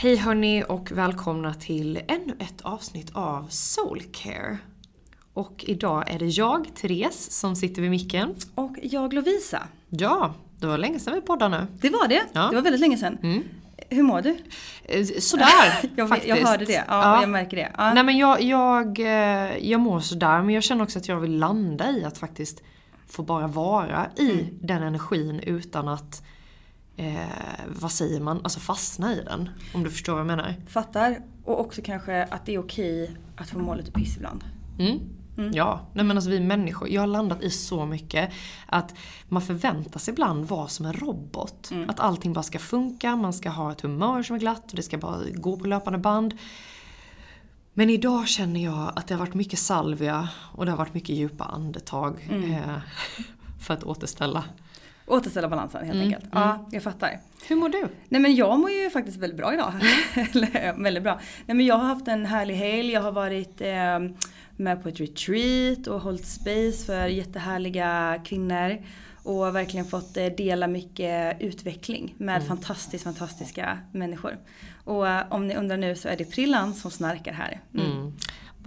Hej hörni och välkomna till ännu ett avsnitt av Soulcare. Och idag är det jag, Therese, som sitter vid micken. Och jag Lovisa. Ja, det var länge sedan vi poddade nu. Det var det. Ja. Det var väldigt länge sedan. Mm. Hur mår du? Eh, Sådär, Jag, faktiskt. jag hörde det. Ja, Ja. jag märker det. Ja. Nej men jag, jag, eh, jag mår sådär, men jag känner också att jag vill landa i att faktiskt få bara vara i Mm. den energin utan att, eh, vad säger man, alltså fastna i den. Om du förstår vad jag menar. Fattar. Och också kanske att det är okej att få må lite piss ibland. Mm. Ja, nej men alltså vi människor, jag har landat i så mycket att man förväntar sig ibland vara som en robot. Att allting bara ska funka, man ska ha ett humör som är glatt och det ska bara gå på löpande band. Men idag känner jag att det har varit mycket salvia och det har varit mycket djupa andetag eh, för att återställa. Återställa balansen helt enkelt. Ja, jag fattar. Hur mår du? Nej men jag mår ju faktiskt väldigt bra idag. Eller, väldigt bra. Nej men jag har haft en härlig helg. Jag har varit eh, med på ett retreat och hållit space för jättehärliga kvinnor. Och verkligen fått eh, dela mycket utveckling med fantastiskt fantastiska människor. Och eh, om ni undrar nu så är det Prillan som snarkar här. Mm.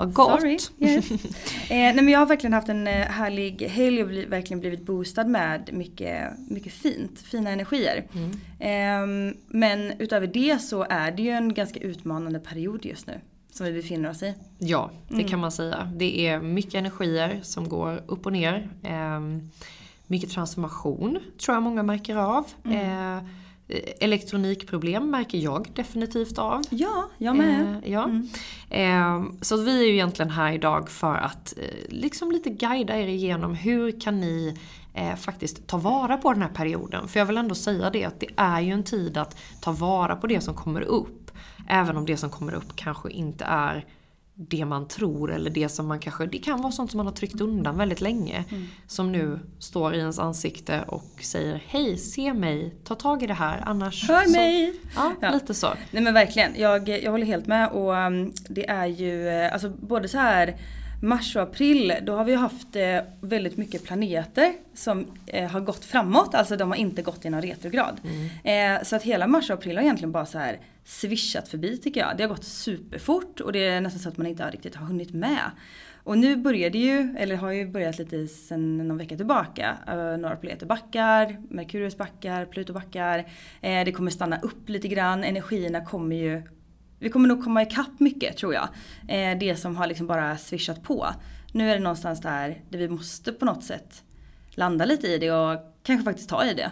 Vad gott! Sorry. Yes. eh, nej men jag har verkligen haft en eh, härlig helg och bli, verkligen blivit boostad med mycket, mycket fint, fina energier. Eh, men utöver det så är det ju en ganska utmanande period just nu. Som vi befinner oss i. Ja, det kan man säga. Det är mycket energier som går upp och ner. Ehm, mycket transformation tror jag många märker av. Eh, elektronikproblem märker jag definitivt av. Ja, jag med. Eh, ja. Eh, så vi är ju egentligen här idag för att eh, liksom lite guida er igenom hur kan ni eh, faktiskt ta vara på den här perioden. För jag vill ändå säga det att det är ju en tid att ta vara på det som kommer upp. Även om det som kommer upp kanske inte är det man tror eller det som man kanske, det kan vara sånt som man har tryckt undan väldigt länge. Som nu står i ens ansikte och säger hej, se mig, ta tag i det här annars Hör så, mig! Ja, Ja. lite så. Nej men verkligen, jag, jag håller helt med och um, det är ju alltså både så här mars och april då har vi haft eh, väldigt mycket planeter som eh, har gått framåt, alltså de har inte gått i någon retrograd. Mm. Eh, så att hela mars och april har egentligen bara så här swishat förbi tycker jag. Det har gått superfort och det är nästan så att man inte riktigt har hunnit med. Och nu börjar det ju, eller har ju börjat lite sen någon vecka tillbaka. Några planeter backar, Merkurius backar, Pluto backar. Det kommer stanna upp lite grann, energierna kommer ju vi kommer nog komma ikapp mycket tror jag. Eh, det som har liksom bara swishat på. Nu är det någonstans där, där vi måste på något sätt landa lite i det och kanske faktiskt ta i det.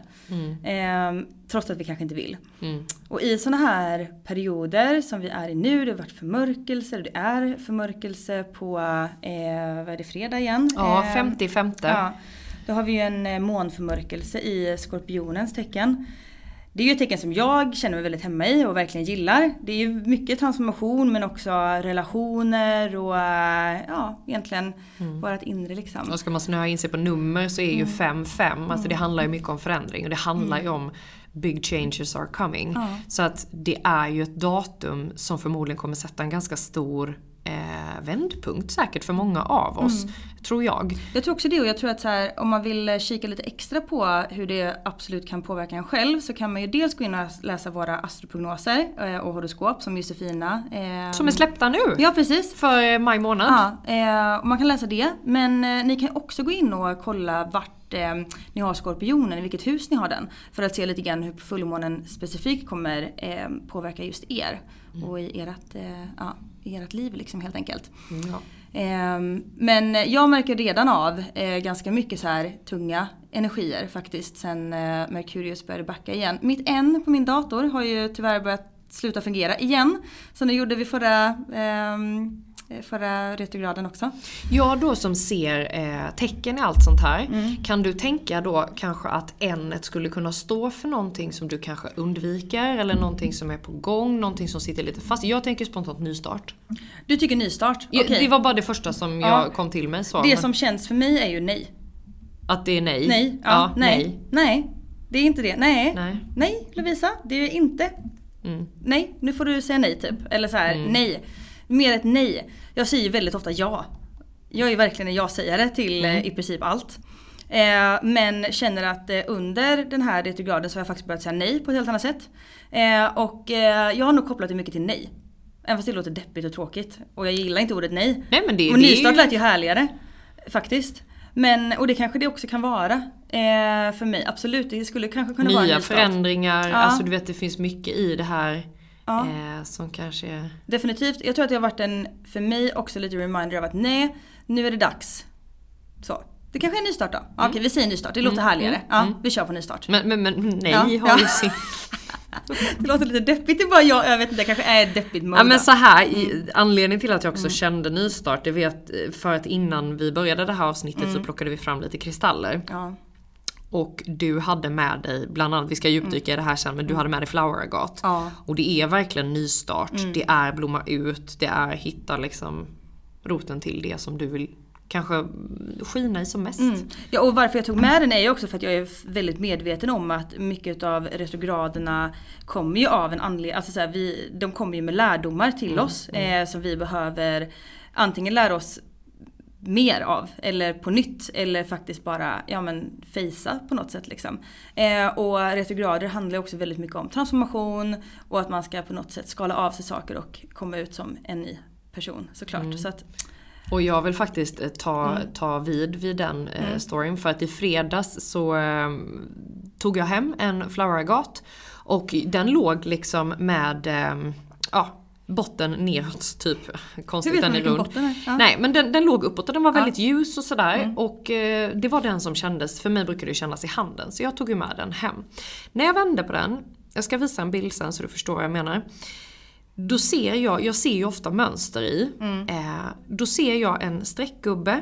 Eh, trots att vi kanske inte vill. Mm. Och i sådana här perioder som vi är i nu, det har varit förmörkelse, det är förmörkelse på, eh, vad är det, fredag igen? Ja, Eh, 50 Ja, då har vi ju en eh, månförmörkelse i skorpionens tecken. Det är ju ett tecken som jag känner mig väldigt hemma i och verkligen gillar. Det är ju mycket transformation men också relationer och eh, ja, egentligen vårt inre liksom. Och ska man snöa in sig på nummer så är ju 5-5, alltså det handlar ju mycket om förändring och det handlar ju om big changes are coming. Ja. Så att det är ju ett datum som förmodligen kommer sätta en ganska stor eh, vändpunkt säkert för många av oss. Tror jag. Jag tror också det och jag tror att så här, om man vill eh, kika lite extra på hur det absolut kan påverka en själv så kan man ju dels gå in och läsa våra astroprognoser eh, och horoskop som Josefina. eh, Som är släppta nu. Ja precis. För maj månad. Ja, eh, och man kan läsa det. Men ni kan också gå in och kolla vart ni har skorpionen, i vilket hus ni har den. För att se lite grann hur fullmånen specifikt kommer påverka just er. Och i ert, ja, ert liv liksom helt enkelt. Ja. Ehm, men jag märker redan av eh, ganska mycket så här tunga energier faktiskt sen eh, Merkurius började backa igen. Mitt N på min dator har ju tyvärr börjat sluta fungera igen. Så det gjorde vi förra, ehm, eh, förra retrograden också. Jag då som ser eh, tecken i allt sånt här. Mm. Kan du tänka då kanske att n skulle kunna stå för någonting som du kanske undviker eller någonting som är på gång, någonting som sitter lite fast. Jag tänker spontant nystart. Du tycker nystart? Ja, Okej. Det var bara det första som Ja. jag kom till mig. Så. Det som känns för mig är ju nej. Att det är nej? Nej, ja, nej, nej. Det är inte det. Nej. Nej. Nej Lovisa, det är inte. Mm. Nej, nu får du säga nej typ. Eller så här, nej. Mer ett nej. Jag säger ju väldigt ofta ja. Jag är verkligen en ja-sägare till Mm. i princip allt. Eh, men känner att eh, under den här retrograden så har jag faktiskt börjat säga nej på ett helt annat sätt. Eh, och jag har nog kopplat det mycket till nej. Även fast det låter deppigt och tråkigt. Och jag gillar inte ordet nej. Nej men det, Och nystart ju... lät ju härligare. Faktiskt. Men, och det kanske det också kan vara. För mig, absolut. Det skulle kanske kunna vara en Nya förändringar, Ja. alltså du vet det finns mycket i det här Ja. eh, som kanske. Definitivt. Jag tror att det har varit en, för mig också lite reminder av att nej, nu är det dags. Så. Det kanske är en nystart då. Ja, Okej, vi säger nystart. Det låter härligare. Ja, vi kör på nystart. Men, men, men nej Ja, har ja. ju sin... Det låter lite deppigt. Det är bara jag, jag vet inte, det kanske är deppigt mode. Ja men så här, i, Mm. anledningen till att jag också kände nystart, det vet för att innan vi började det här avsnittet Mm. så plockade vi fram lite kristaller. Ja. Och du hade med dig, bland annat, vi ska djupdyka i det här sen, men du hade med dig flower agat. Mm. Ja. Mm. Och det är verkligen nystart, det är blomma ut, det är hitta liksom roten till det som du vill kanske skina i som mest. Mm. Ja och varför jag tog med den är ju också för att jag är väldigt medveten om att mycket av retrograderna kommer ju av en anledning, alltså så här, vi, de kommer ju med lärdomar till oss eh, som vi behöver antingen lära oss mer av eller på nytt eller faktiskt bara ja men fejsa på något sätt liksom. Eh, och retrograder handlar också väldigt mycket om transformation och att man ska på något sätt skala av sig saker och komma ut som en ny person såklart. Så att, Och jag vill faktiskt eh, ta, Mm. ta vid vid den eh, storyn för att i fredags så eh, tog jag hem en flower agat och den låg liksom med eh, ja, botten neråt typ. Konstigt Hur vet man vilken rund. botten är? Ja. Nej men den, den låg uppåt och den var väldigt ljus och sådär. Mm. Och eh, det var den som kändes, för mig brukar det kännas i handen. Så jag tog ju med den hem. När jag vände på den, jag ska visa en bild sen så du förstår vad jag menar. Då ser jag, jag ser ju ofta mönster i. Mm. Eh, då ser jag en streckgubbe.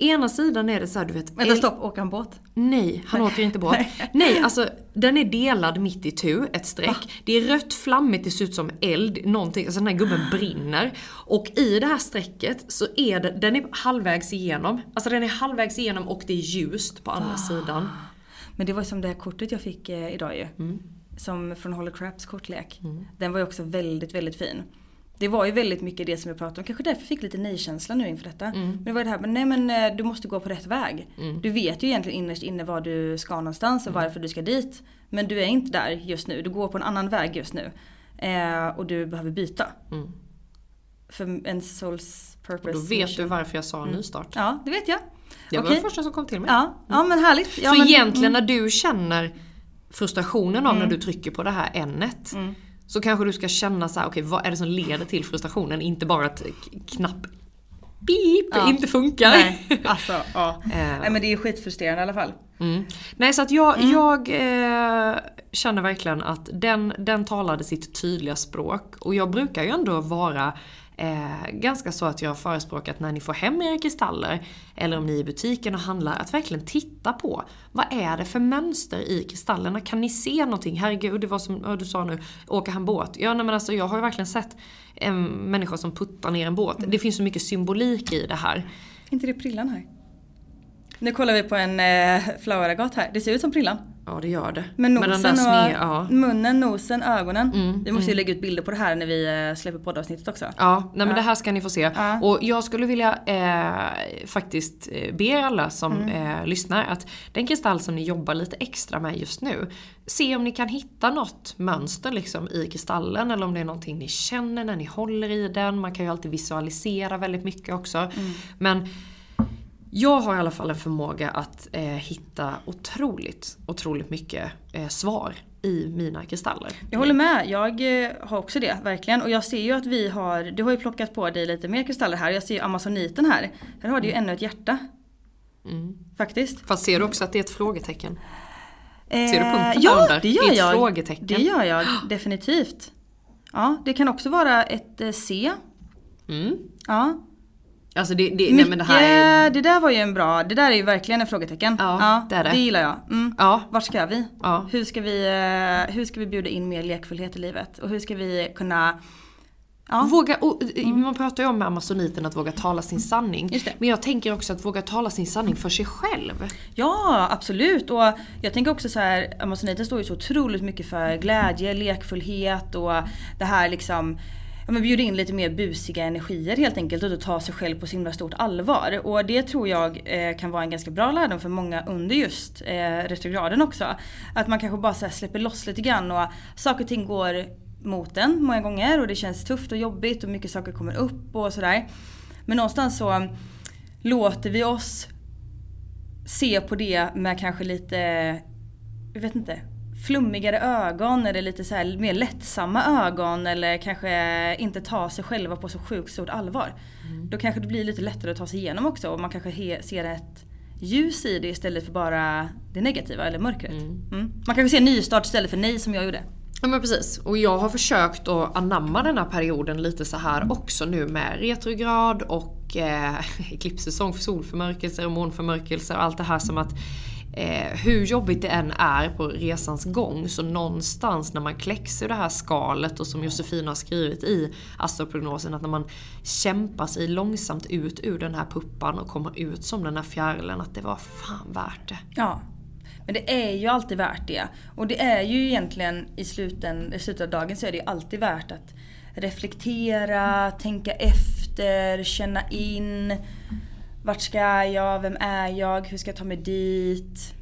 Ena sidan är det så här, du vet... Vänta stopp, åker han båt? Nej, han åker inte båt. Nej, alltså den är delad mitt i tu, ett streck. Det är rött flammigt, det ser ut som eld, någonting, alltså den här gubben brinner. Och i det här strecket så är det, den är halvvägs igenom. Alltså den är halvvägs igenom och det är ljust på andra sidan. Men det var som det här kortet jag fick eh, idag ju. Mm. Som från Hollow Craps kortlek. Den var ju också väldigt, väldigt fin. Det var ju väldigt mycket det som jag pratade om. Kanske därför jag fick lite nej-känsla nu inför detta. Mm. Men det var det här, men nej men eh, du måste gå på rätt väg. Du vet ju egentligen innerst inne var du ska någonstans Mm. och varför du ska dit. Men du är inte där just nu. Du går på en annan väg just nu. Eh, och du behöver byta. För en souls purpose. Och då vet du mission. varför jag sa nystart. Ja, det vet jag. Det var Okej. det första som kom till mig. Ja, ja men härligt. Ja, så men, egentligen mm. när du känner frustrationen av när du trycker på det här n-et. Så kanske du ska känna så här: okej vad är det som leder till frustrationen? Inte bara att knapp beep Ja. inte funkar. Nej, alltså ja. Eh. Nej men det är skitfrustrerande i alla fall. Mm. Nej så att jag, Mm. jag eh, känner verkligen att den, den talade sitt tydliga språk. Och jag brukar ju ändå vara eh, ganska så att jag förespråkar att när ni får hem era kristaller, eller om ni är i butiken och handlar, att verkligen titta på vad är det för mönster i kristallerna? Kan ni se någonting? Herregud, det var som du sa nu, åker han båt? Ja nej, men alltså jag har ju verkligen sett en människa som puttar ner en båt. Det finns så mycket symbolik i det här. inte det prillan här? Nu kollar vi på en eh, flower här. Det ser ut som prillan. Ja det gör det. Men nosen den där och sne, ja. munnen, nosen, ögonen. Mm, vi måste ju lägga ut bilder på det här när vi eh, släpper poddavsnittet också. Ja, nej men Ja. det här ska ni få se. Ja. Och jag skulle vilja eh, faktiskt eh, be alla som Mm. eh, lyssnar att den kristall som ni jobbar lite extra med just nu, se om ni kan hitta något mönster liksom i kristallen eller om det är någonting ni känner när ni håller i den. Man kan ju alltid visualisera väldigt mycket också. Mm. Men jag har i alla fall en förmåga att eh, hitta otroligt, otroligt mycket eh, svar i mina kristaller. Jag håller med, jag eh, har också det verkligen. Och jag ser ju att vi har, du har ju plockat på dig lite mer kristaller här. Jag ser ju amazoniten här. Här har du ju ännu ett hjärta. Faktiskt. Fast ser du också att det är ett frågetecken? Eh, Ser du punkten ja, där under? det gör är ett jag. frågetecken. Det gör jag definitivt. Ja, det kan också vara ett eh, C. Mm. Ja. Alltså det, det, nej Mycket, men det här är... det där var ju en bra, det där är ju verkligen en frågetecken. Ja, det är det. det gillar jag. Mm. Ja. Vart ska vi? Ja. Hur, ska vi eh, hur ska vi bjuda in mer lekfullhet i livet? Och hur ska vi kunna Ja. Våga, och, Man pratar ju om med amazoniten att våga tala sin sanning. Men jag tänker också att våga tala sin sanning för sig själv. Ja, absolut. Och jag tänker också så här, amazoniten står ju så otroligt mycket för glädje, lekfullhet och det här liksom Ja, men bjuda in lite mer busiga energier helt enkelt och då ta sig själv på så himla stort allvar. Och det tror jag eh, kan vara en ganska bra lärdom för många under just eh, retrograden också. Att man kanske bara så här släpper loss lite grann och saker och ting går mot en många gånger och det känns tufft och jobbigt och mycket saker kommer upp och sådär. Men någonstans så låter vi oss se på det med kanske lite, jag vet inte, flummigare ögon eller lite så här mer lättsamma ögon eller kanske inte ta sig själva på så sjukt stort allvar. Då kanske det blir lite lättare att ta sig igenom också och man kanske ser ett ljus i det istället för bara det negativa eller mörkret. Mm. Man kanske ser nystart istället för nej som jag gjorde. Ja men precis. Och jag har försökt att anamma den här perioden lite så här också nu med retrograd och eh, eklipssäsong för solförmörkelser och månförmörkelser och allt det här som att eh, hur jobbigt det än är på resans gång så någonstans när man kläcks ur det här skalet och som Josefin har skrivit i astroprognosen att när man kämpar sig långsamt ut ur den här puppan och kommer ut som den här fjärilen att det var fan värt det. Ja. Men det är ju alltid värt det. Och det är ju egentligen i, sluten, i slutet av dagen så är det ju alltid värt att reflektera, tänka efter, känna in. Vart ska jag? Vem är jag? Hur ska jag ta mig dit?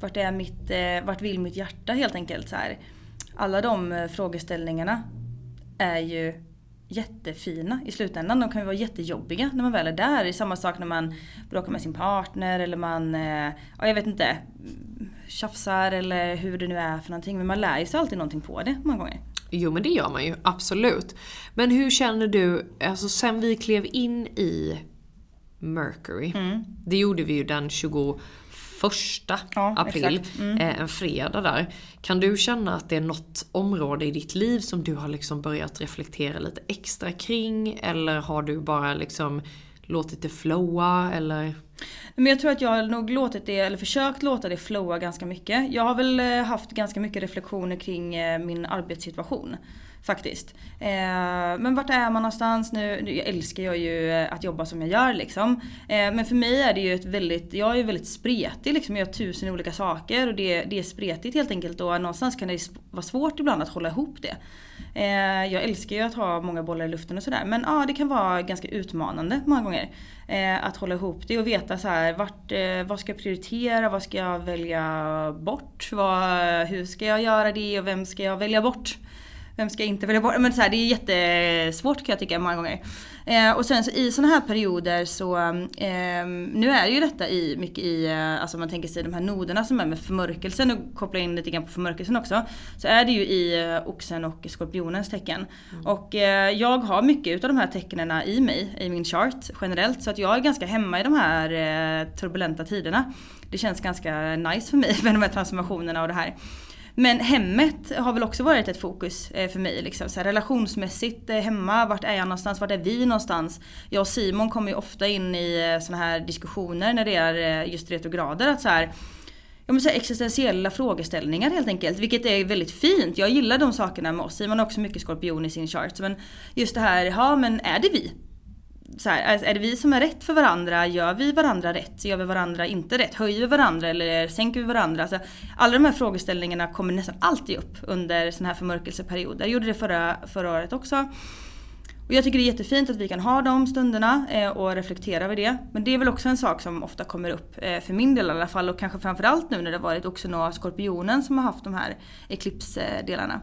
Vart, är mitt, eh, vart vill mitt hjärta helt enkelt? Så här. Alla de eh, frågeställningarna är ju jättefina i slutändan. De kan ju vara jättejobbiga när man väl är där. Det är samma sak när man bråkar med sin partner eller man, eh, ja jag vet inte, tjafsar eller hur det nu är för någonting. Men man lär ju sig alltid någonting på det många gånger. Jo men det gör man ju, absolut. Men hur känner du, alltså sen vi klev in i Mercury, Mm. det gjorde vi ju den 21 Ja, april. Mm. eh, en fredag där. Kan du känna att det är något område i ditt liv som du har liksom börjat reflektera lite extra kring? Eller har du bara liksom låtit det flowa eller? Men jag tror att jag har nog låtit det, eller försökt låta det flowa ganska mycket. Jag har väl eh, haft ganska mycket reflektioner kring eh, min arbetssituation. Faktiskt. Eh, men vart är man någonstans nu? Jag älskar jag ju eh, att jobba som jag gör liksom. Eh, men för mig är det ju ett väldigt, jag är ju väldigt spretig liksom. Jag gör tusen olika saker och det, det är spretigt helt enkelt och någonstans kan det vara svårt ibland att hålla ihop det. Eh, jag älskar ju att ha många bollar i luften och sådär. Men ja, det kan vara ganska utmanande många gånger. Eh, att hålla ihop det och veta så här, vart, eh, vad ska jag prioritera? Vad ska jag välja bort? Vad, hur ska jag göra det och vem ska jag välja bort? Vem ska inte välja bort? Men så här, det är jättesvårt kan jag tycka många gånger. Eh, och sen så i sådana här perioder så, eh, nu är det ju detta i, mycket i, eh, alltså man tänker sig de här noderna som är med förmörkelsen och koppla in lite grann på förmörkelsen också. Så är det ju i eh, oxen och skorpionens tecken. Mm. Och eh, jag har mycket utav de här tecknena i mig, i min chart generellt. Så att jag är ganska hemma i de här eh, turbulenta tiderna. Det känns ganska nice för mig med de här transformationerna och det här. Men hemmet har väl också varit ett fokus eh, för mig. Liksom. Så här, relationsmässigt eh, hemma, vart är jag någonstans, vart är vi någonstans? Jag och Simon kommer ju ofta in i sådana såna här diskussioner när det är just retrograder. Att så här, ja, men så här existentiella frågeställningar helt enkelt. Vilket är väldigt fint. Jag gillar de sakerna med oss. Simon har också mycket skorpion i sin chart. Men just det här, ja men är det vi? Så här, alltså, är det vi som är rätt för varandra? Gör vi varandra rätt? Gör vi varandra inte rätt? Höjer vi varandra eller sänker vi varandra? Alltså, alla de här frågeställningarna kommer nästan alltid upp under sådana här förmörkelseperioder. Jag gjorde det förra, förra året också. Och jag tycker det är jättefint att vi kan ha de stunderna eh, och reflektera över det. Men det är väl också en sak som ofta kommer upp, eh, för min del i alla fall och kanske framförallt nu när det varit också några skorpionen som har haft de här eklipsdelarna.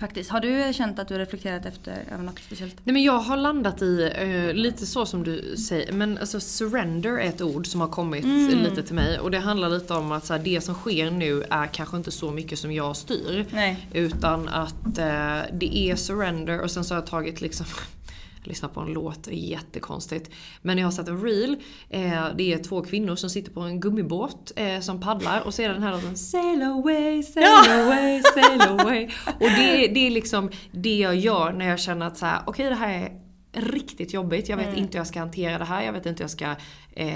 Faktiskt. Har du känt att du reflekterat efter över något speciellt? Nej men jag har landat i uh, lite så som du säger. Men alltså surrender är ett ord som har kommit mm. lite till mig. Och det handlar lite om att så här, det som sker nu är kanske inte så mycket som jag styr. Nej. Utan att uh, det är surrender och sen så har jag tagit liksom lyssna på en låt, det är jättekonstigt. Men jag har sett en reel, eh, det är två kvinnor som sitter på en gummibåt eh, som paddlar och så är det den här låten Sail away, sail ja! away, sail away. Och det, det är liksom det jag gör när jag känner att så här, okej okay, det här är riktigt jobbigt. Jag vet mm. inte hur jag ska hantera det här. Jag vet inte hur jag ska eh,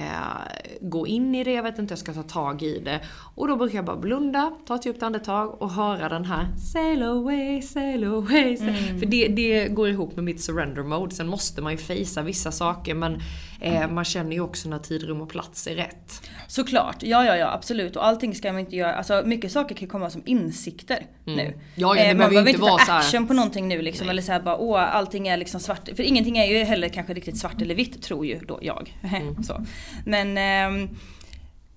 gå in i det. Jag vet inte hur jag ska ta tag i det. Och då brukar jag bara blunda, ta ett djupt andetag och höra den här Sail away, sail away. Sail. Mm. För det, det går ihop med mitt surrender mode. Sen måste man ju fejsa vissa saker men eh, man känner ju också när tid, rum och plats är rätt. Såklart, ja ja ja absolut. Och allting ska man inte göra, alltså mycket saker kan komma som insikter mm. nu. Ja, ja, eh, man behöver inte vara ta action på någonting nu liksom. Nej. Eller såhär bara åh allting är liksom svart. För ingenting är ju heller kanske riktigt svart eller vitt tror ju då jag. Mm. så. Men eh,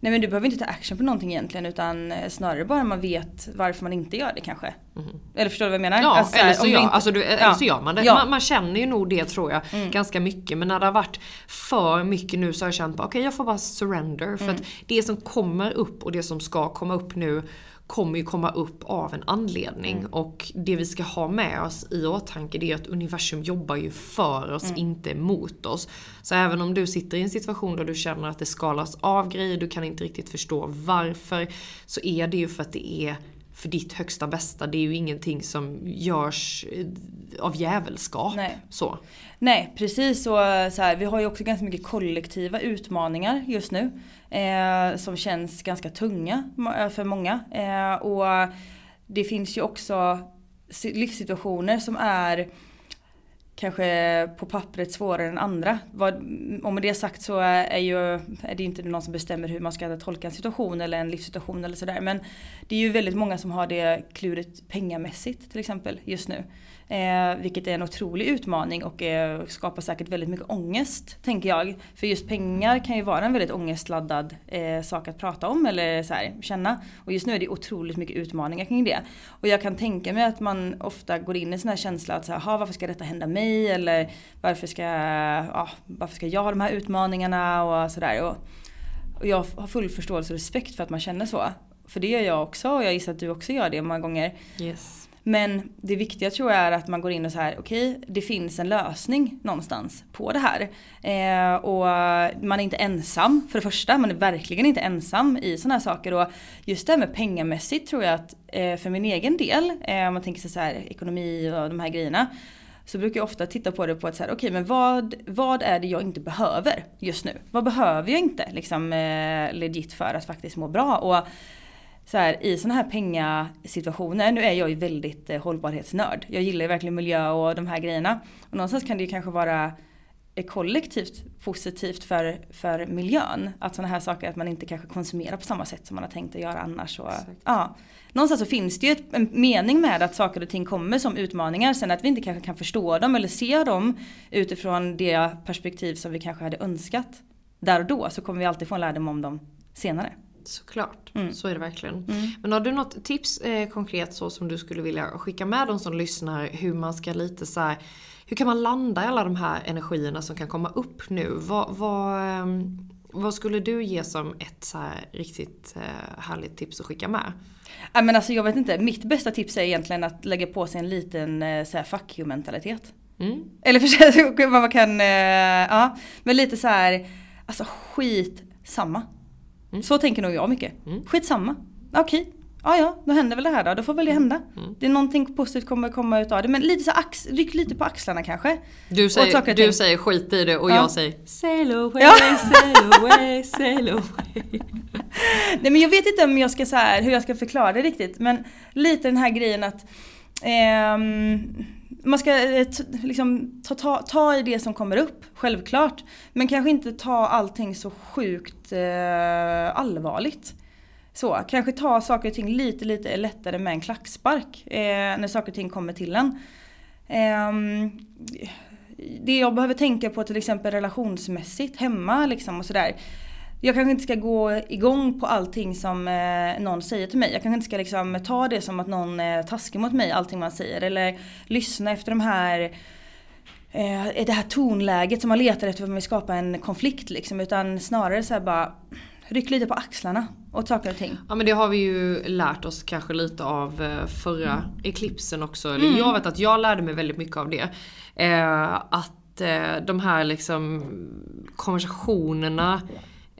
Nej men du behöver inte ta action på någonting egentligen utan eh, snarare bara man vet varför man inte gör det kanske. Mm. Eller förstår du vad jag menar? Ja, alltså, eller, så gör, inte... alltså, du, ja. så gör man det. Ja. Man, man, känner ju nog det tror jag mm. ganska mycket. Men när det har varit för mycket nu så har jag känt okej okay, jag får bara surrender. För mm. att det som kommer upp och det som ska komma upp nu kommer ju komma upp av en anledning. Mm. Och det vi ska ha med oss i åtanke det är att universum jobbar ju för oss, mm. inte mot oss. Så även om du sitter i en situation där du känner att det skalas av grejer, du kan inte riktigt förstå varför. Så är det ju för att det är för ditt högsta bästa. Det är ju ingenting som görs eh, av jävelskap. Nej. Så. Nej precis så, så här, vi har ju också ganska mycket kollektiva utmaningar just nu. Eh, som känns ganska tunga eh, för många. Eh, och det finns ju också livssituationer som är kanske på pappret svårare än andra. Vad, och med det sagt så är, ju, är det inte någon som bestämmer hur man ska tolka en situation eller en livssituation eller sådär. Men det är ju väldigt många som har det klurigt pengamässigt till exempel just nu. Eh, vilket är en otrolig utmaning och eh, skapar säkert väldigt mycket ångest, tänker jag. För just pengar kan ju vara en väldigt ångestladdad eh, sak att prata om eller så här, känna. Och just nu är det otroligt mycket utmaningar kring det. Och jag kan tänka mig att man ofta går in i en sån här känsla att så här, varför ska detta hända mig? Eller varför ska, ja, varför ska jag ha de här utmaningarna? Och sådär. Och, och jag har full förståelse och respekt för att man känner så. För det gör jag också och jag gissar att du också gör det många gånger. Yes. Men det viktiga tror jag är att man går in och så här, okej okay, det finns en lösning någonstans på det här. Eh, och man är inte ensam för det första, man är verkligen inte ensam i sådana här saker. Och just det här med pengamässigt tror jag att eh, för min egen del, eh, om man tänker sig så här ekonomi och de här grejerna. Så brukar jag ofta titta på det på att säga, okej okay, men vad, vad är det jag inte behöver just nu? Vad behöver jag inte liksom eh, legit för att faktiskt må bra? Och så här, i sådana här pengasituationer, nu är jag ju väldigt eh, hållbarhetsnörd. Jag gillar ju verkligen miljö och de här grejerna. Och någonstans kan det ju kanske vara eh, kollektivt positivt för, för miljön. Att sådana här saker, att man inte kanske konsumerar på samma sätt som man har tänkt att göra annars. Och, ja. Någonstans så finns det ju ett, en mening med att saker och ting kommer som utmaningar. Sen att vi inte kanske kan förstå dem eller se dem utifrån det perspektiv som vi kanske hade önskat där och då. Så kommer vi alltid få en lärdom om dem senare. Såklart, mm. så är det verkligen. Mm. Men har du något tips eh, konkret så som du skulle vilja skicka med de som lyssnar hur man ska lite så här, hur kan man landa i alla de här energierna som kan komma upp nu? Vad, vad, eh, vad skulle du ge som ett så här riktigt eh, härligt tips att skicka med? Ja, men alltså, jag vet inte, mitt bästa tips är egentligen att lägga på sig en liten eh, så här, fuck you mentalitet. Mm. Eller för sig, man kan, eh, ja. Men lite så här, alltså skit samma. Mm. Så tänker nog jag mycket. Mm. Skitsamma. Okej, okay. ja ja, då händer väl det här då. Då får väl det hända. Mm. Det är någonting positivt kommer komma utav det. Men lite så ax, ryck lite på axlarna kanske. Du säger, du säger skit i det och ja. jag säger sail away, ja. sail away, sail away. Nej men jag vet inte om jag ska så här, hur jag ska förklara det riktigt. Men lite den här grejen att ehm, man ska eh, liksom, ta, ta, ta, i det som kommer upp, självklart. Men kanske inte ta allting så sjukt eh, allvarligt. Så, kanske ta saker och ting lite, lite lättare med en klackspark eh, när saker och ting kommer till en. Eh, det jag behöver tänka på till exempel relationsmässigt hemma liksom och sådär jag kanske inte ska gå igång på allting som eh, någon säger till mig. Jag kanske inte ska liksom ta det som att någon är taskig mot mig, allting man säger. Eller lyssna efter de här eh, det här tonläget som man letar efter för att man vill skapa en konflikt liksom. Utan snarare så bara ryck lite på axlarna åt saker och ting. Ja men det har vi ju lärt oss kanske lite av eh, förra mm. eklipsen också. Mm. Jag vet att jag lärde mig väldigt mycket av det. Eh, att eh, de här liksom konversationerna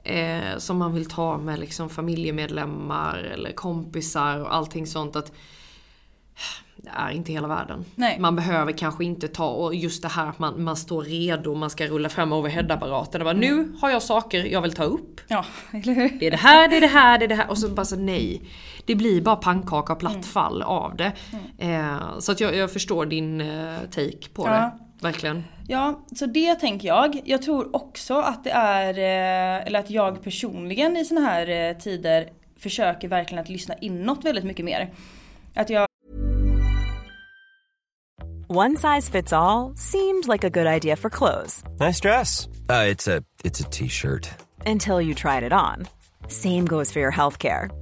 eh, som man vill ta med liksom familjemedlemmar eller kompisar och allting sånt. att det är inte hela världen. Nej. Man behöver kanske inte ta, och just det här att man, man står redo, man ska rulla fram overheadapparaten och bara mm. nu har jag saker jag vill ta upp. Ja, eller hur? Det är det här, det är det här, det är det här. Och så bara så nej. Det blir bara pannkaka och mm. fall av det. Mm. Eh, så att jag, jag förstår din eh, take på ja. det. Verkligen. Ja, så det tänker jag. Jag tror också att det är, eh, eller att jag personligen i såna här eh, tider försöker verkligen att lyssna inåt väldigt mycket mer. Att jag One size fits all seemed like a good idea for clothes. Nice dress. Uh, it's a t-shirt. Until you tried it on. Same goes for your healthcare.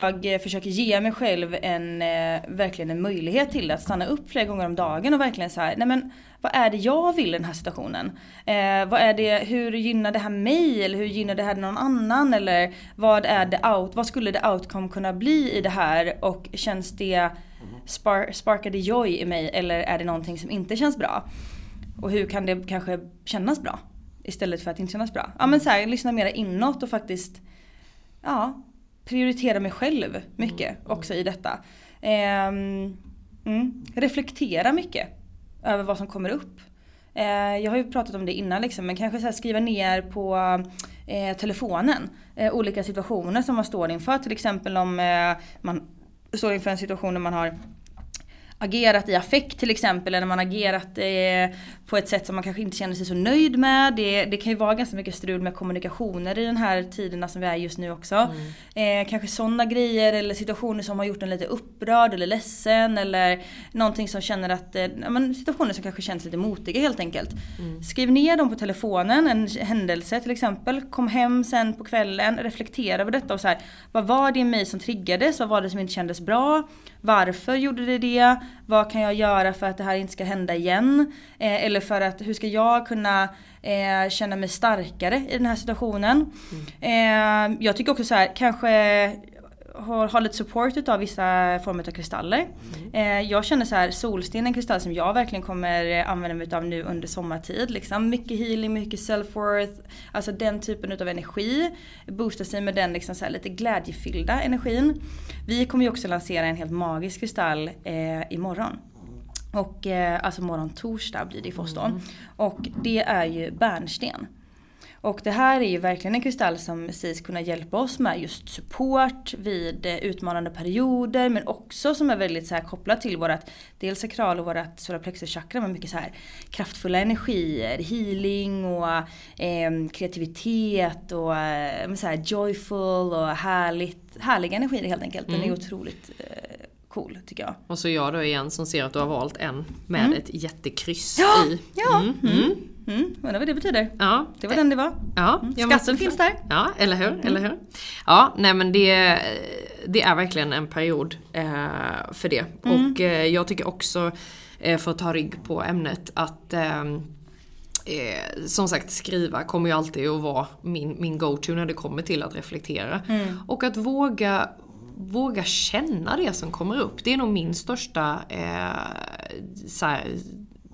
Jag eh, försöker ge mig själv en, eh, verkligen en möjlighet till att stanna upp flera gånger om dagen och verkligen så här, nej men vad är det jag vill i den här situationen? Eh, vad är det, hur gynnar det här mig eller hur gynnar det här någon annan? Eller vad är det out, vad skulle det outcome kunna bli i det här? Och känns det, spar, sparkar det joy i mig eller är det någonting som inte känns bra? Och hur kan det kanske kännas bra? Istället för att inte kännas bra. Ja men så här, lyssna mera inåt och faktiskt ja, prioritera mig själv mycket också i detta. Ehm, mm, reflektera mycket över vad som kommer upp. Eh, jag har ju pratat om det innan liksom, men kanske så skriva ner på eh, telefonen eh, olika situationer som man står inför. Till exempel om eh, man står inför en situation där man har agerat i affekt till exempel eller man agerat eh, på ett sätt som man kanske inte känner sig så nöjd med. Det, det kan ju vara ganska mycket strul med kommunikationer i den här tiderna som vi är just nu också. Mm. Eh, kanske sådana grejer eller situationer som har gjort en lite upprörd eller ledsen eller någonting som känner att, eh, men situationer som kanske känns lite motiga helt enkelt. Mm. Skriv ner dem på telefonen, en händelse till exempel. Kom hem sen på kvällen, reflektera över detta och så här, vad var det i mig som triggades? Vad var det som inte kändes bra? Varför gjorde det det? Vad kan jag göra för att det här inte ska hända igen? Eh, eller för att hur ska jag kunna eh, känna mig starkare i den här situationen? Mm. Eh, jag tycker också så här, kanske har, har lite support av vissa former av kristaller. Mm. Eh, jag känner så här, solsten är en kristall som jag verkligen kommer använda mig av nu under sommartid. Liksom. Mycket healing, mycket self-worth, alltså den typen av energi. Boosta sig med den liksom så här, lite glädjefyllda energin. Vi kommer ju också lansera en helt magisk kristall eh, imorgon. Och eh, alltså morgon torsdag blir det först då. Mm. Och det är ju bärnsten. Och det här är ju verkligen en kristall som sägs kunna hjälpa oss med just support vid eh, utmanande perioder men också som är väldigt så här kopplad till vårat dels sakral och vårat solarplexuschakra med mycket så här kraftfulla energier, healing och eh, kreativitet och eh, så här joyful och härligt, härliga energier helt enkelt. Den är mm. otroligt eh, cool tycker jag. Och så jag då igen som ser att du har valt en med mm. ett jättekryss ja, i. Ja! Mm. Mm. Undrar vad det betyder. Ja. Det var den det var. Ja, mm. Skatten finns där. Ja, eller hur? Mm. Eller hur? Ja, nej men det, det är verkligen en period eh, för det. Mm. Och eh, jag tycker också, eh, för att ta rygg på ämnet, att ehm, eh, som sagt skriva kommer ju alltid att vara min, min go-to när det kommer till att reflektera. Mm. Och att våga våga känna det som kommer upp. Det är nog min största eh, så här,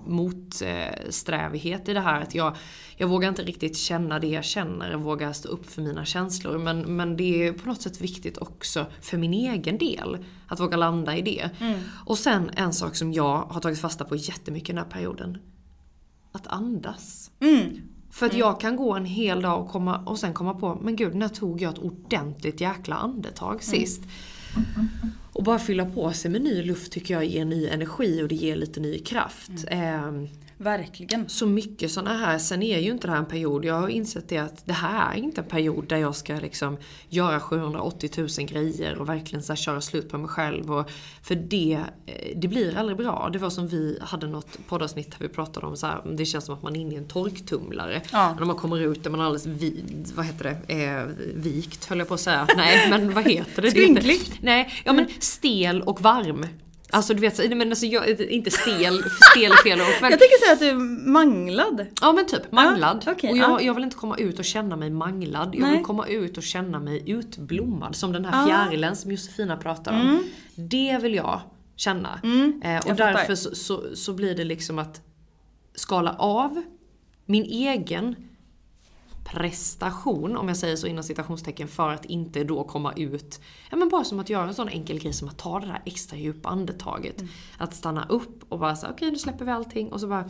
motsträvighet i det här. Att jag, jag vågar inte riktigt känna det jag känner, jag vågar stå upp för mina känslor. Men, men det är på något sätt viktigt också för min egen del. Att våga landa i det. Mm. Och sen en sak som jag har tagit fasta på jättemycket den här perioden. Att andas. Mm. För att mm. jag kan gå en hel dag och, komma, och sen komma på, men gud när tog jag ett ordentligt jäkla andetag mm. sist? Och bara fylla på sig med ny luft tycker jag ger ny energi och det ger lite ny kraft. Mm. Eh, Verkligen. Så mycket sådana här, sen är ju inte det här en period, jag har insett det att det här är inte en period där jag ska liksom göra 780 000 grejer och verkligen så köra slut på mig själv. Och, för det, eh, det blir aldrig bra. Det var som vi hade något poddavsnitt där vi pratade om så här, det känns som att man är inne i en torktumlare. Ja. När man kommer ut är man alldeles vid, vad heter det, eh, vikt höll jag på att säga. Nej men vad heter det? Skrynklig? Nej, ja men stel och varm. Alltså du vet, men alltså jag, inte stel, stel är fel ord. Men... Jag tänker säga att du är manglad. Ja men typ manglad. Ah, okay, och jag, ah. jag, vill inte komma ut och känna mig manglad. Jag Nej. vill komma ut och känna mig utblommad. Som den här ah. fjärilen som Josefina pratar om. Mm. Det vill jag känna. Mm, eh, och därför så, så, så blir det liksom att skala av min egen prestation, om jag säger så inom citationstecken, för att inte då komma ut. Ja men bara som att göra en sån enkel grej som att ta det där extra djupa andetaget. Mm. Att stanna upp och bara säga okej okay, nu släpper vi allting och så bara...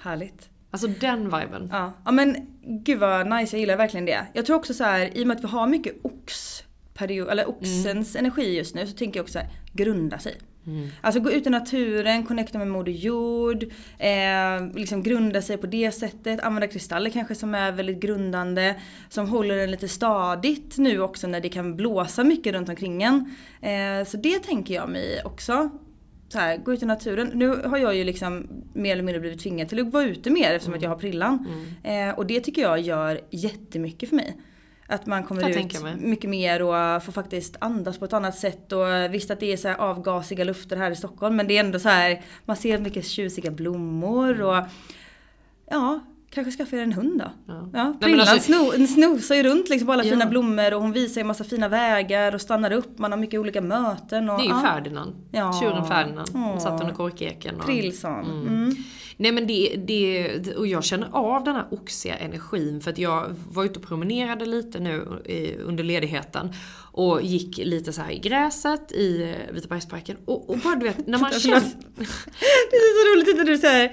Härligt. Alltså den viben. Ja. ja men gud vad nice, jag gillar verkligen det. Jag tror också så här, i och med att vi har mycket oxperiod, eller oxens Mm. energi just nu så tänker jag också så här, grunda sig. Mm. Alltså gå ut i naturen, connecta med moder jord, eh, liksom grunda sig på det sättet. Använda kristaller kanske som är väldigt grundande. Som håller en lite stadigt nu också när det kan blåsa mycket runt omkring en. Eh, så det tänker jag mig också. Så här, gå ut i naturen. Nu har jag ju liksom mer eller mindre blivit tvingad till att vara ute mer eftersom att jag har prillan. Mm. Eh, och det tycker jag gör jättemycket för mig. Att man kommer ut mycket mer och får faktiskt andas på ett annat sätt. Och visst att det är så avgasiga lufter här i Stockholm men det är ändå så här man ser mycket tjusiga blommor och ja, kanske skaffa er en hund då. Ja, men Prillan alltså- sno, snosar ju runt liksom på alla Ja. fina blommor och hon visar ju massa fina vägar och stannar upp. Man har mycket olika möten. Och, Det är ju ja. Ferdinand. Ja. Tjuren Ferdinand. Hon satt under korkeken. Och... Trillson. Mm. Mm. Nej men det, det, och jag känner av den här oxiga energin för att jag var ute och promenerade lite nu under ledigheten. Och gick lite så här i gräset i eh, Vitabergsparken. Och, och bara du vet, när man känner... Det är så roligt när du säger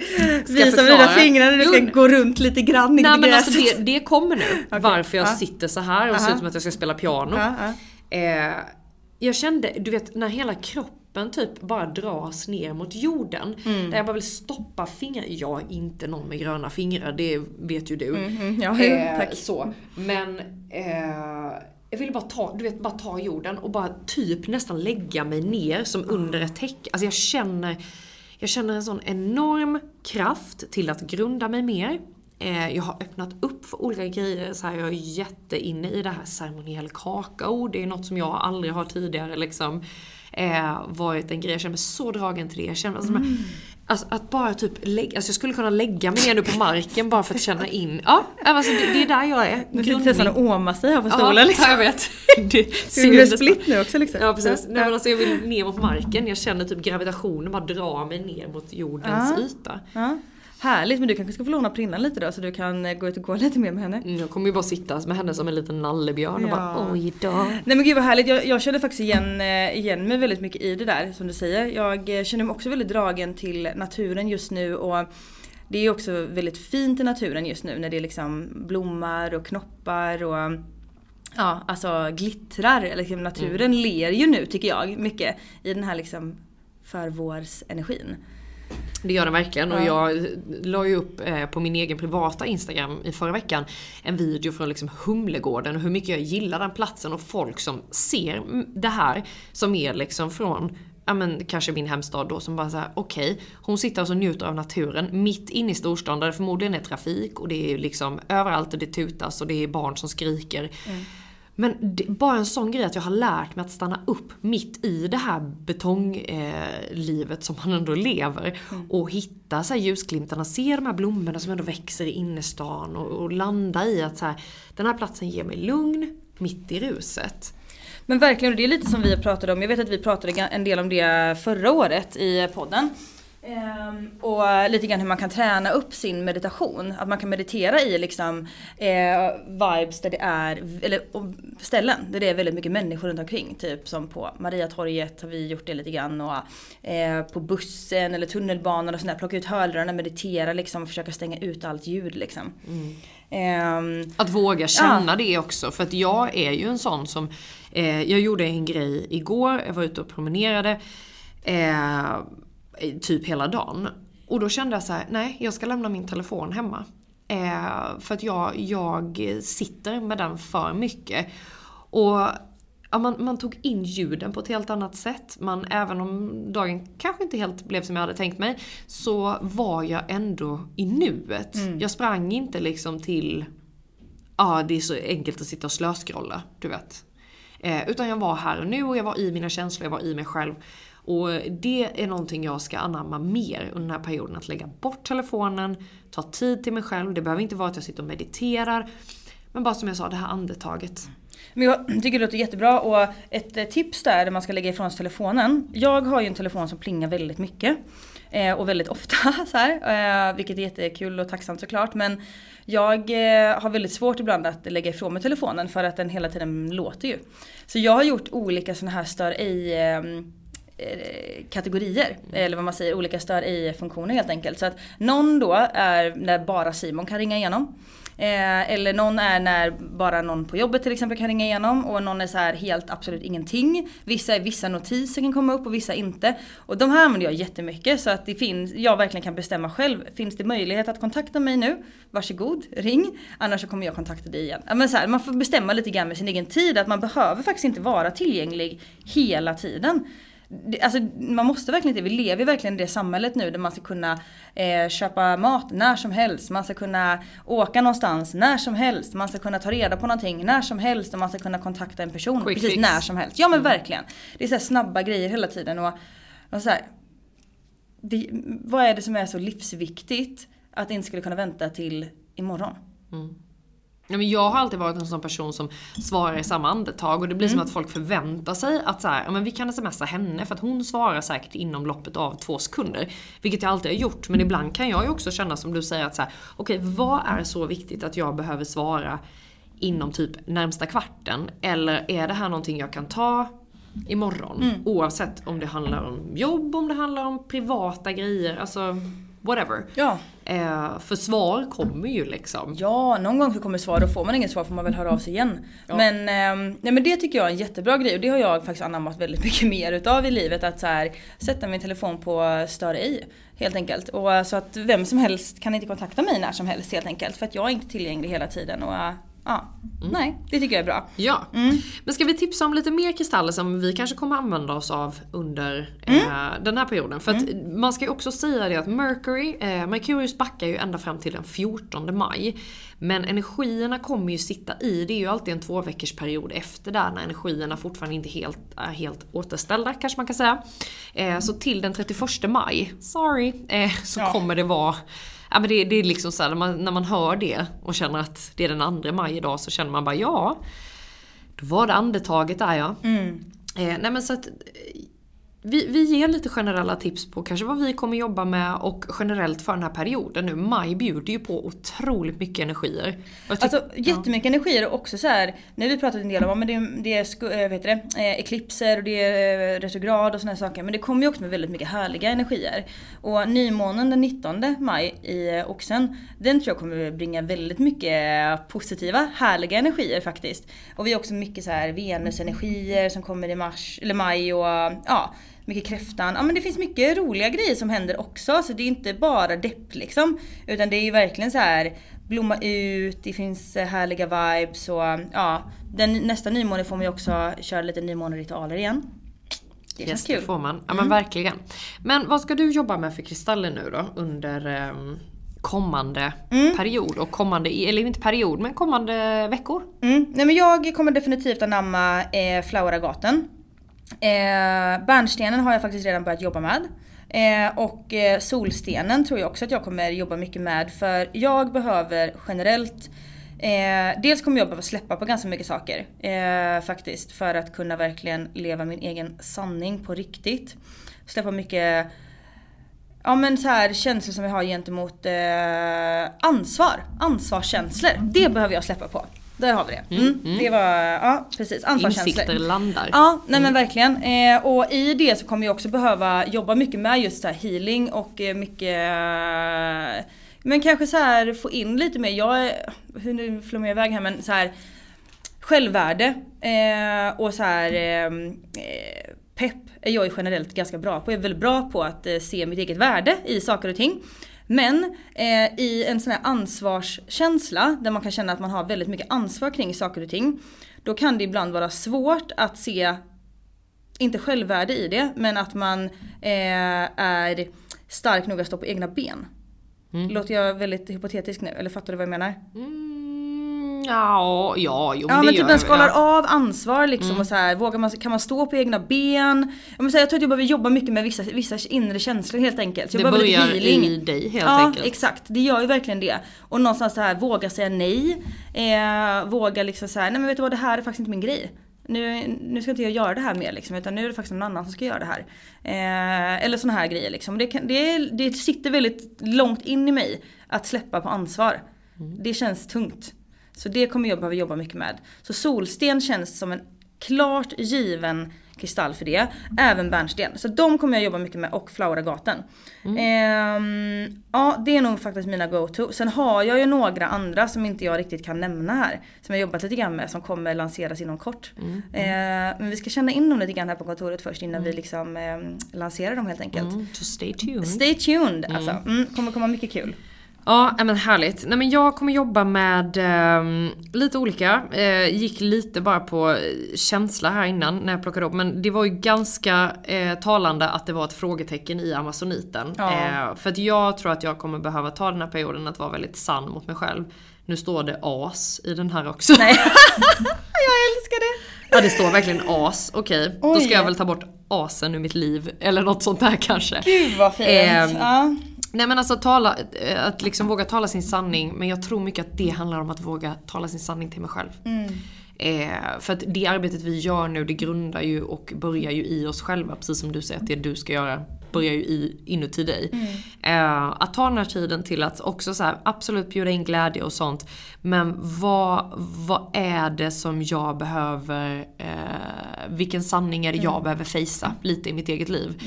visar med dina fingrar när du ska Jo. gå runt lite grann i Nej men gräset. alltså det, det kommer nu. Varför jag Ja. sitter så här och ser ut som att jag ska spela piano. Ja, ja. Eh, jag kände, du vet när hela kroppen typ bara dras ner mot jorden. Mm. Där jag bara vill stoppa fingrar. Jag är inte någon med gröna fingrar, det vet ju du. Mhm, ja, Eh, tack. Så. Men eh, jag ville bara ta, du vet, bara ta jorden och bara typ nästan lägga mig ner som under ett täcke. Alltså jag känner, jag känner en sån enorm kraft till att grunda mig mer. Eh, jag har öppnat upp för olika grejer. Så här, jag är jätteinne i det här ceremoniell kakao. Det är något som jag aldrig har tidigare liksom, eh, varit en grej. Jag känner mig så dragen till det. Jag känner, alltså, Mm. alltså, att bara typ lägga, alltså jag skulle kunna lägga mig ner nu på marken bara för att känna in. Ja, alltså, det, det är där jag är. Nu sitter nästan och åmar sig här på stolen ja, liksom. jag vet. Det ser split nu också liksom? Ja precis. Nej, men alltså, jag vill ner mot marken. Jag känner typ gravitationen bara dra mig ner mot jordens Ja. yta. Ja. Härligt, men du kanske ska få låna prillan lite då så du kan eh, gå ut och gå lite mer med henne. Mm, Jag kommer ju bara sitta med henne som en liten nallebjörn och Ja. bara oj då. Nej men gud vad härligt, jag, jag känner faktiskt igen, eh, igen mig väldigt mycket i det där som du säger. Jag eh, känner mig också väldigt dragen till naturen just nu och det är också väldigt fint i naturen just nu när det liksom blommar och knoppar och ja, alltså glittrar. Liksom naturen ler ju nu tycker jag mycket i den här liksom förvårsenergin. Det gör den verkligen och Ja. jag la ju upp eh, på min egen privata Instagram i förra veckan en video från liksom Humlegården och hur mycket jag gillar den platsen och folk som ser mm, det här som är liksom från Ja men kanske min hemstad då som bara såhär, okej, hon sitter alltså och njuter av naturen mitt inne i storstan där det förmodligen är trafik och det är liksom överallt och det tutas och det är barn som skriker. Men det, bara en sån grej att jag har lärt mig att stanna upp mitt i det här betonglivet eh, som man ändå lever. Och hitta så här ljusglimtarna, se de här blommorna som ändå växer i innerstan och, och landa i att så här, den här platsen ger mig lugn mitt i ruset. Men verkligen, och det är lite som vi pratade om. Jag vet att vi pratade en del om det förra året i podden. Ehm, och lite grann hur man kan träna upp sin meditation. Att man kan meditera i liksom eh, vibes där det är, eller ställen där det är väldigt mycket människor runt omkring. Typ som på Mariatorget har vi gjort det lite grann. Och eh, på bussen eller tunnelbanan och sådär. Plocka ut hörlurarna, meditera liksom och försöka stänga ut allt ljud liksom. Ehm, Att våga känna det också. För att jag är ju en sån som... Eh, jag gjorde en grej igår, jag var ute och promenerade. Eh, typ hela dagen. Och då kände jag så här: nej jag ska lämna min telefon hemma. Eh, för att jag, jag sitter med den för mycket. Och ja, man, man tog in ljuden på ett helt annat sätt. Man, även om dagen kanske inte helt blev som jag hade tänkt mig, så var jag ändå i nuet. Jag sprang inte liksom till, ja det är så enkelt att sitta och slöskrolla, du vet. Eh, utan jag var här och nu och jag var i mina känslor, jag var i mig själv. Och det är någonting jag ska anamma mer under den här perioden. Att lägga bort telefonen, ta tid till mig själv. Det behöver inte vara att jag sitter och mediterar. Men bara som jag sa, det här andetaget. Men jag tycker det låter jättebra och ett eh, tips där, där man ska lägga ifrån sig telefonen. Jag har ju en telefon som plingar väldigt mycket. Eh, och väldigt ofta så här, eh, vilket är jättekul och tacksamt såklart. Men jag har väldigt svårt ibland att lägga ifrån mig telefonen för att den hela tiden låter ju. Så jag har gjort olika sådana här stör ej ehm, Eh, kategorier. Eller vad man säger, olika stör i funktioner helt enkelt. Så att någon då är när bara Simon kan ringa igenom. Eh, eller någon är när bara någon på jobbet till exempel kan ringa igenom och någon är så här helt absolut ingenting. Vissa, är vissa notiser kan komma upp och vissa inte. Och de här använder jag jättemycket så att det finns, jag verkligen kan bestämma själv. Finns det möjlighet att kontakta mig nu? Varsågod, ring. Annars så kommer jag kontakta dig igen. Men så här, man får bestämma lite grann med sin egen tid att man behöver faktiskt inte vara tillgänglig hela tiden. Alltså, man måste verkligen inte, vi lever verkligen i det samhället nu där man ska kunna eh, köpa mat när som helst. Man ska kunna åka någonstans när som helst. Man ska kunna ta reda på någonting när som helst. Och man ska kunna kontakta en person Quick precis fix. när som helst. Ja men verkligen. Det är så snabba grejer hela tiden. Och, och så här, det, vad är det som är så livsviktigt att det inte skulle kunna vänta till imorgon? Ja, men jag har alltid varit en sån person som svarar i samma andetag och det blir som att folk förväntar sig att så här, ja, men vi kan smsa henne för att hon svarar säkert inom loppet av två sekunder. Vilket jag alltid har gjort men ibland kan jag ju också känna som du säger att så här, okej vad är så viktigt att jag behöver svara inom typ närmsta kvarten? Eller är det här någonting jag kan ta imorgon? Oavsett om det handlar om jobb, om det handlar om privata grejer, alltså whatever. Ja. Eh, för svar kommer ju liksom. Ja, någon gång så kommer svar och får man inget svar får man väl höra av sig igen. Men, ehm, nej, men det tycker jag är en jättebra grej och det har jag faktiskt anammat väldigt mycket mer utav i livet. Att så här, sätta min telefon på stör ej. Helt enkelt. Och eh, så att vem som helst kan inte kontakta mig när som helst helt enkelt. För att jag är inte tillgänglig hela tiden. Och, eh, ja, nej, det tycker jag är bra. Ja. Men ska vi tipsa om lite mer kristaller som vi kanske kommer använda oss av under eh, den här perioden? För att man ska ju också säga det att Mercury, eh, Merkurius backar ju ända fram till den 14 maj. Men energierna kommer ju sitta i, det är ju alltid en två veckors period efter där när energierna fortfarande inte helt, är helt återställda kanske man kan säga. Eh, så till den 31 maj, sorry, eh, så kommer det vara Ja men det, det är liksom så här, när man, när man hör det och känner att det är den 2 maj idag så känner man bara ja. Då var det andetaget där ja. Eh, nej men så att vi, vi ger lite generella tips på kanske vad vi kommer jobba med och generellt för den här perioden nu. Maj bjuder ju på otroligt mycket energier. Alltså jättemycket energier och också så här. Nu har vi pratat en del om men det, det är äh, vet det, eh, eklipser och det är eh, retrograd och såna här saker. Men det kommer ju också med väldigt mycket härliga energier. Och nymånen den 19 maj i eh, Oxen. Den tror jag kommer bringa väldigt mycket positiva, härliga energier faktiskt. Och vi har också mycket så här Venusenergier som kommer i mars, eller maj och ja. Mycket kräftan. Ja men det finns mycket roliga grejer som händer också. Så det är inte bara depp liksom. Utan det är ju verkligen så här blomma ut, det finns eh, härliga vibes och ja. Den, nästa nymåne får man ju också köra lite nymåneritualer igen. Det Yes, känns det kul. får man. Ja men verkligen. Men vad ska du jobba med för kristaller nu då under ehm, kommande Mm. period och kommande, eller inte period men kommande veckor? Mm. Nej men jag kommer definitivt anamma eh, floweragaten. Eh, bärnstenen har jag faktiskt redan börjat jobba med. Eh, och eh, solstenen tror jag också att jag kommer jobba mycket med för jag behöver generellt Eh, dels kommer jag behöva släppa på ganska mycket saker eh, faktiskt för att kunna verkligen leva min egen sanning på riktigt. Släppa mycket Ja men så här känslor som jag har gentemot eh, ansvar. Ansvarskänslor. Det behöver jag släppa på. Där har vi det. Mm, Det var, ja precis. Ansvarskänslor. Insikter landar. Ja, nej men verkligen. Eh, och i det så kommer jag också behöva jobba mycket med just så healing och eh, mycket eh, men kanske så här få in lite mer, jag hur nu flummar jag iväg här men så här självvärde eh, och så här eh, pepp är jag generellt ganska bra på. Jag är väldigt bra på att eh, se mitt eget värde i saker och ting. Men eh, i en sån här ansvarskänsla där man kan känna att man har väldigt mycket ansvar kring saker och ting. Då kan det ibland vara svårt att se, inte självvärde i det, men att man eh, är stark nog att stå på egna ben. Låter jag väldigt hypotetisk nu eller fattar du vad jag menar? Mm, ja, ja, jo Ja det men typ gör den jag. skalar Ja. av ansvar liksom och så här, vågar man, kan man stå på egna ben? Ja, men så här, jag tror att jag behöver jobba mycket med vissa, vissa inre känslor helt enkelt. Så jag Det börjar healing. i dig helt ja, enkelt. exakt. Det gör ju verkligen det. Och någonstans så här, våga säga nej. Eh, våga liksom så här, nej men vet du vad det här är faktiskt inte min grej. Nu, nu ska inte jag göra det här mer liksom, utan nu är det faktiskt någon annan som ska göra det här. Eh, eller såna här grejer liksom. Det, kan, det, det sitter väldigt långt in i mig att släppa på ansvar. Det känns tungt. Så det kommer jag behöva jobba mycket med. Så solsten känns som en klart given kristall för det. Även bärnsten. Så de kommer jag jobba mycket med och Floweragaten. Mm. Ehm, ja det är nog faktiskt mina go-to. Sen har jag ju några andra som inte jag riktigt kan nämna här. Som jag jobbat lite grann med som kommer lanseras inom kort. Mm. Ehm, men vi ska känna in dem lite grann här på kontoret först innan vi liksom ehm, lanserar dem helt enkelt. Mm, so stay tuned. Stay tuned alltså. Mm, kommer komma mycket kul. Ja men härligt. Nej men jag kommer jobba med eh, lite olika. Eh, gick lite bara på eh, känsla här innan när jag plockade upp. Men det var ju ganska eh, talande att det var ett frågetecken i amazoniten. Ja. Eh, för att jag tror att jag kommer behöva ta den här perioden att vara väldigt sann mot mig själv. Nu står det as i den här också. Nej. jag älskar det. Ja det står verkligen as. Okej, då Oj. ska jag väl ta bort asen ur mitt liv. Eller något sånt där kanske. Gud vad fint. Ehm, ja. Nej men alltså tala, eh, att liksom våga tala sin sanning. Men jag tror mycket att det handlar om att våga tala sin sanning till mig själv. Mm. Eh, för att det arbetet vi gör nu det grundar ju och börjar ju i oss själva. Precis som du säger att det du ska göra börjar ju i, inuti dig. Eh, att ta den här tiden till att också så här, absolut bjuda in glädje och sånt. Men vad, vad är det som jag behöver, eh, vilken sanning är det jag behöver fejsa lite i mitt eget liv.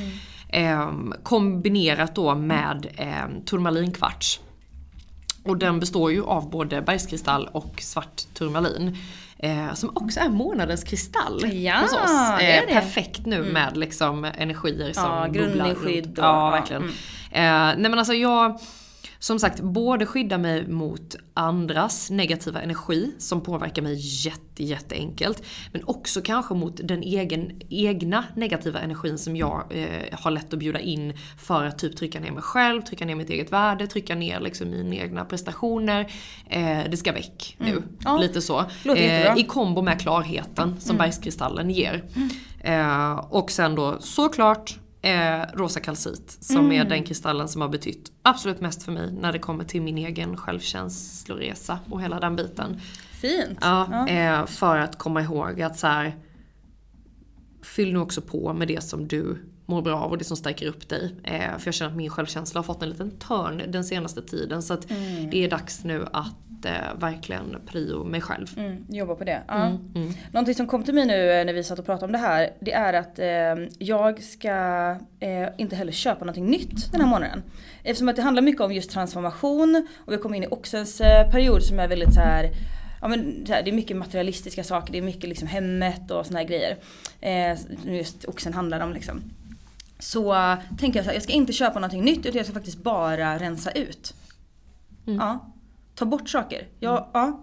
Eh, kombinerat då med eh, turmalinkvarts. Och den består ju av både bergskristall och svart turmalin. Eh, som också är månadens kristall Ja, hos oss. det är det. Perfekt nu med liksom energier som Ja, bubblar runt. Ja, verkligen. Eh, nej men alltså jag, som sagt, både skyddar mig mot andras negativa energi som påverkar mig jätte, jätteenkelt. Men också kanske mot den egen, egna negativa energin som jag eh, har lätt att bjuda in för att typ trycka ner mig själv, trycka ner mitt eget värde, trycka ner liksom mina egna prestationer. Eh, det ska väck nu. Mm. Ja, Lite så. jättebra. I kombo med klarheten som bergskristallen ger. Eh, och sen då såklart eh, rosa kalcit som är den kristallen som har betytt absolut mest för mig när det kommer till min egen självkänsloresa och hela den biten. Fint. Ja, Eh, för att komma ihåg att så här, fyll nu också på med det som du mår bra av och det som stärker upp dig. Eh, för jag känner att min självkänsla har fått en liten törn den senaste tiden. Så att Mm. det är dags nu att eh, verkligen prio mig själv. Mm, jobba på det. Ja. Mm, mm. Någonting som kom till mig nu eh, när vi satt och pratade om det här. Det är att eh, jag ska eh, inte heller köpa någonting nytt den här månaden. Eftersom att det handlar mycket om just transformation och vi kommer in i oxens eh, period som är väldigt så här Ja, men det är mycket materialistiska saker, det är mycket liksom hemmet och såna här grejer. Eh, just oxen handlar om liksom. Så tänker jag så här, jag ska inte köpa någonting nytt utan jag ska faktiskt bara rensa ut. Ja. Ta bort saker. Ja, ja.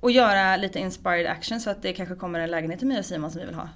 Och göra lite inspired action så att det kanske kommer en lägenhet till mig och Simon som vi vill ha.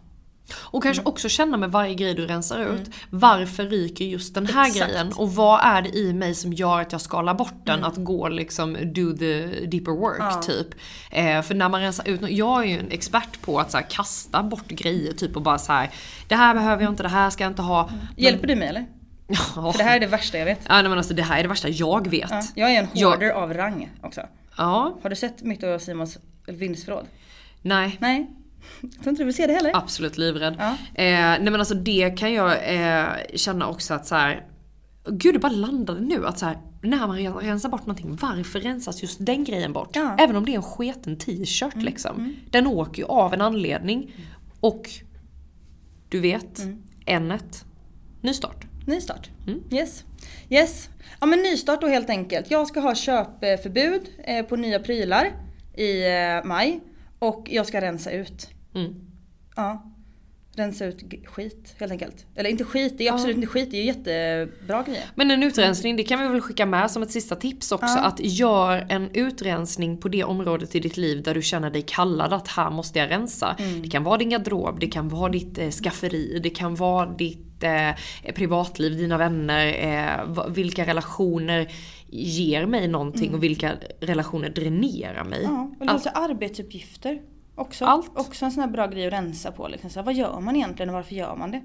Och kanske också känna med varje grej du rensar ut. Varför ryker just den här Exakt. grejen? Och vad är det i mig som gör att jag skalar bort den? Att gå liksom do the deeper work Ja. typ. Eh, för när man rensar ut, jag är ju en expert på att så här, kasta bort grejer typ och bara så här. Det här behöver jag inte, det här ska jag inte ha. Men- Hjälper du mig eller? Ja. För det här är det värsta jag vet. Ja nej, men alltså det här är det värsta jag vet. Ja, jag är en Jag- hoarder av rang också. Ja, Har du sett mitt och Simons vindsförråd? nej. Nej. Jag tror inte du vill se det heller. Absolut livrädd. Ja. Eh, nej men alltså det kan jag eh, känna också att så här. Gud det bara landade nu att så här, när man ren- rensar bort någonting, varför rensas just den grejen bort? Ja. Mm, Även om det är en sketen t-shirt liksom. Den åker ju av en anledning. Och du vet, Mm. N1, nystart. Nystart. Yes. Yes. Ja men nystart då helt enkelt. Jag ska ha köpförbud eh, på nya prylar i eh, maj. Och jag ska rensa ut. Mm. Ja. Rensa ut skit helt enkelt. Eller inte skit, det är absolut inte skit. Det är ju jättebra grejer. Men en utrensning, det kan vi väl skicka med som ett sista tips också. Ja. Att gör en utrensning på det området i ditt liv där du känner dig kallad att här måste jag rensa. Mm. Det kan vara din garderob, det kan vara ditt eh, skafferi, det kan vara ditt eh, privatliv, dina vänner. Eh, vilka relationer ger mig någonting och vilka relationer dränerar mig. Mm. Ja, och Allt- lite arbetsuppgifter också. Allt. Också en sån här bra grej att rensa på. Liksom. Så här, vad gör man egentligen och varför gör man det?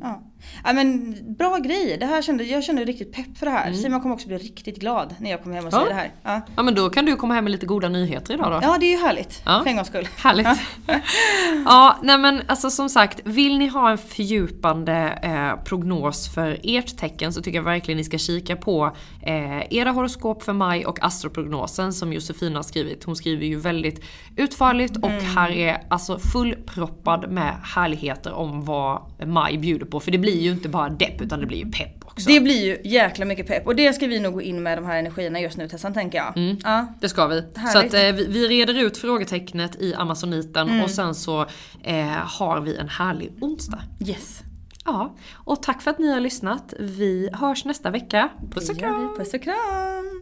Ja. ja men bra grej. Det här kände, jag kände riktigt pepp för det här. Mm. Simon kommer också bli riktigt glad när jag kommer hem och Ja. säger det här. Ja. Ja men då kan du komma hem med lite goda nyheter idag då. ja det är ju härligt. Ja. För en gångs skull. Härligt. ja, nej men alltså som sagt, vill ni ha en fördjupande eh, prognos för ert tecken så tycker jag verkligen ni ska kika på eh, era horoskop för maj och astroprognosen som Josefina har skrivit. Hon skriver ju väldigt utförligt och Mm. här är alltså fullproppad med härligheter om vad maj bjuder på. För det blir ju inte bara depp utan det blir ju pepp också. Det blir ju jäkla mycket pepp och det ska vi nog gå in med de här energierna just nu Tessan tänker jag. Mm. Ja. Det ska vi. Så Härligt. att eh, vi, vi reder ut frågetecknet i Amazoniten Mm. och sen så eh, har vi en härlig onsdag. Yes. Ja, och tack för att ni har lyssnat. Vi hörs nästa vecka. Puss och kram! Puss och kram!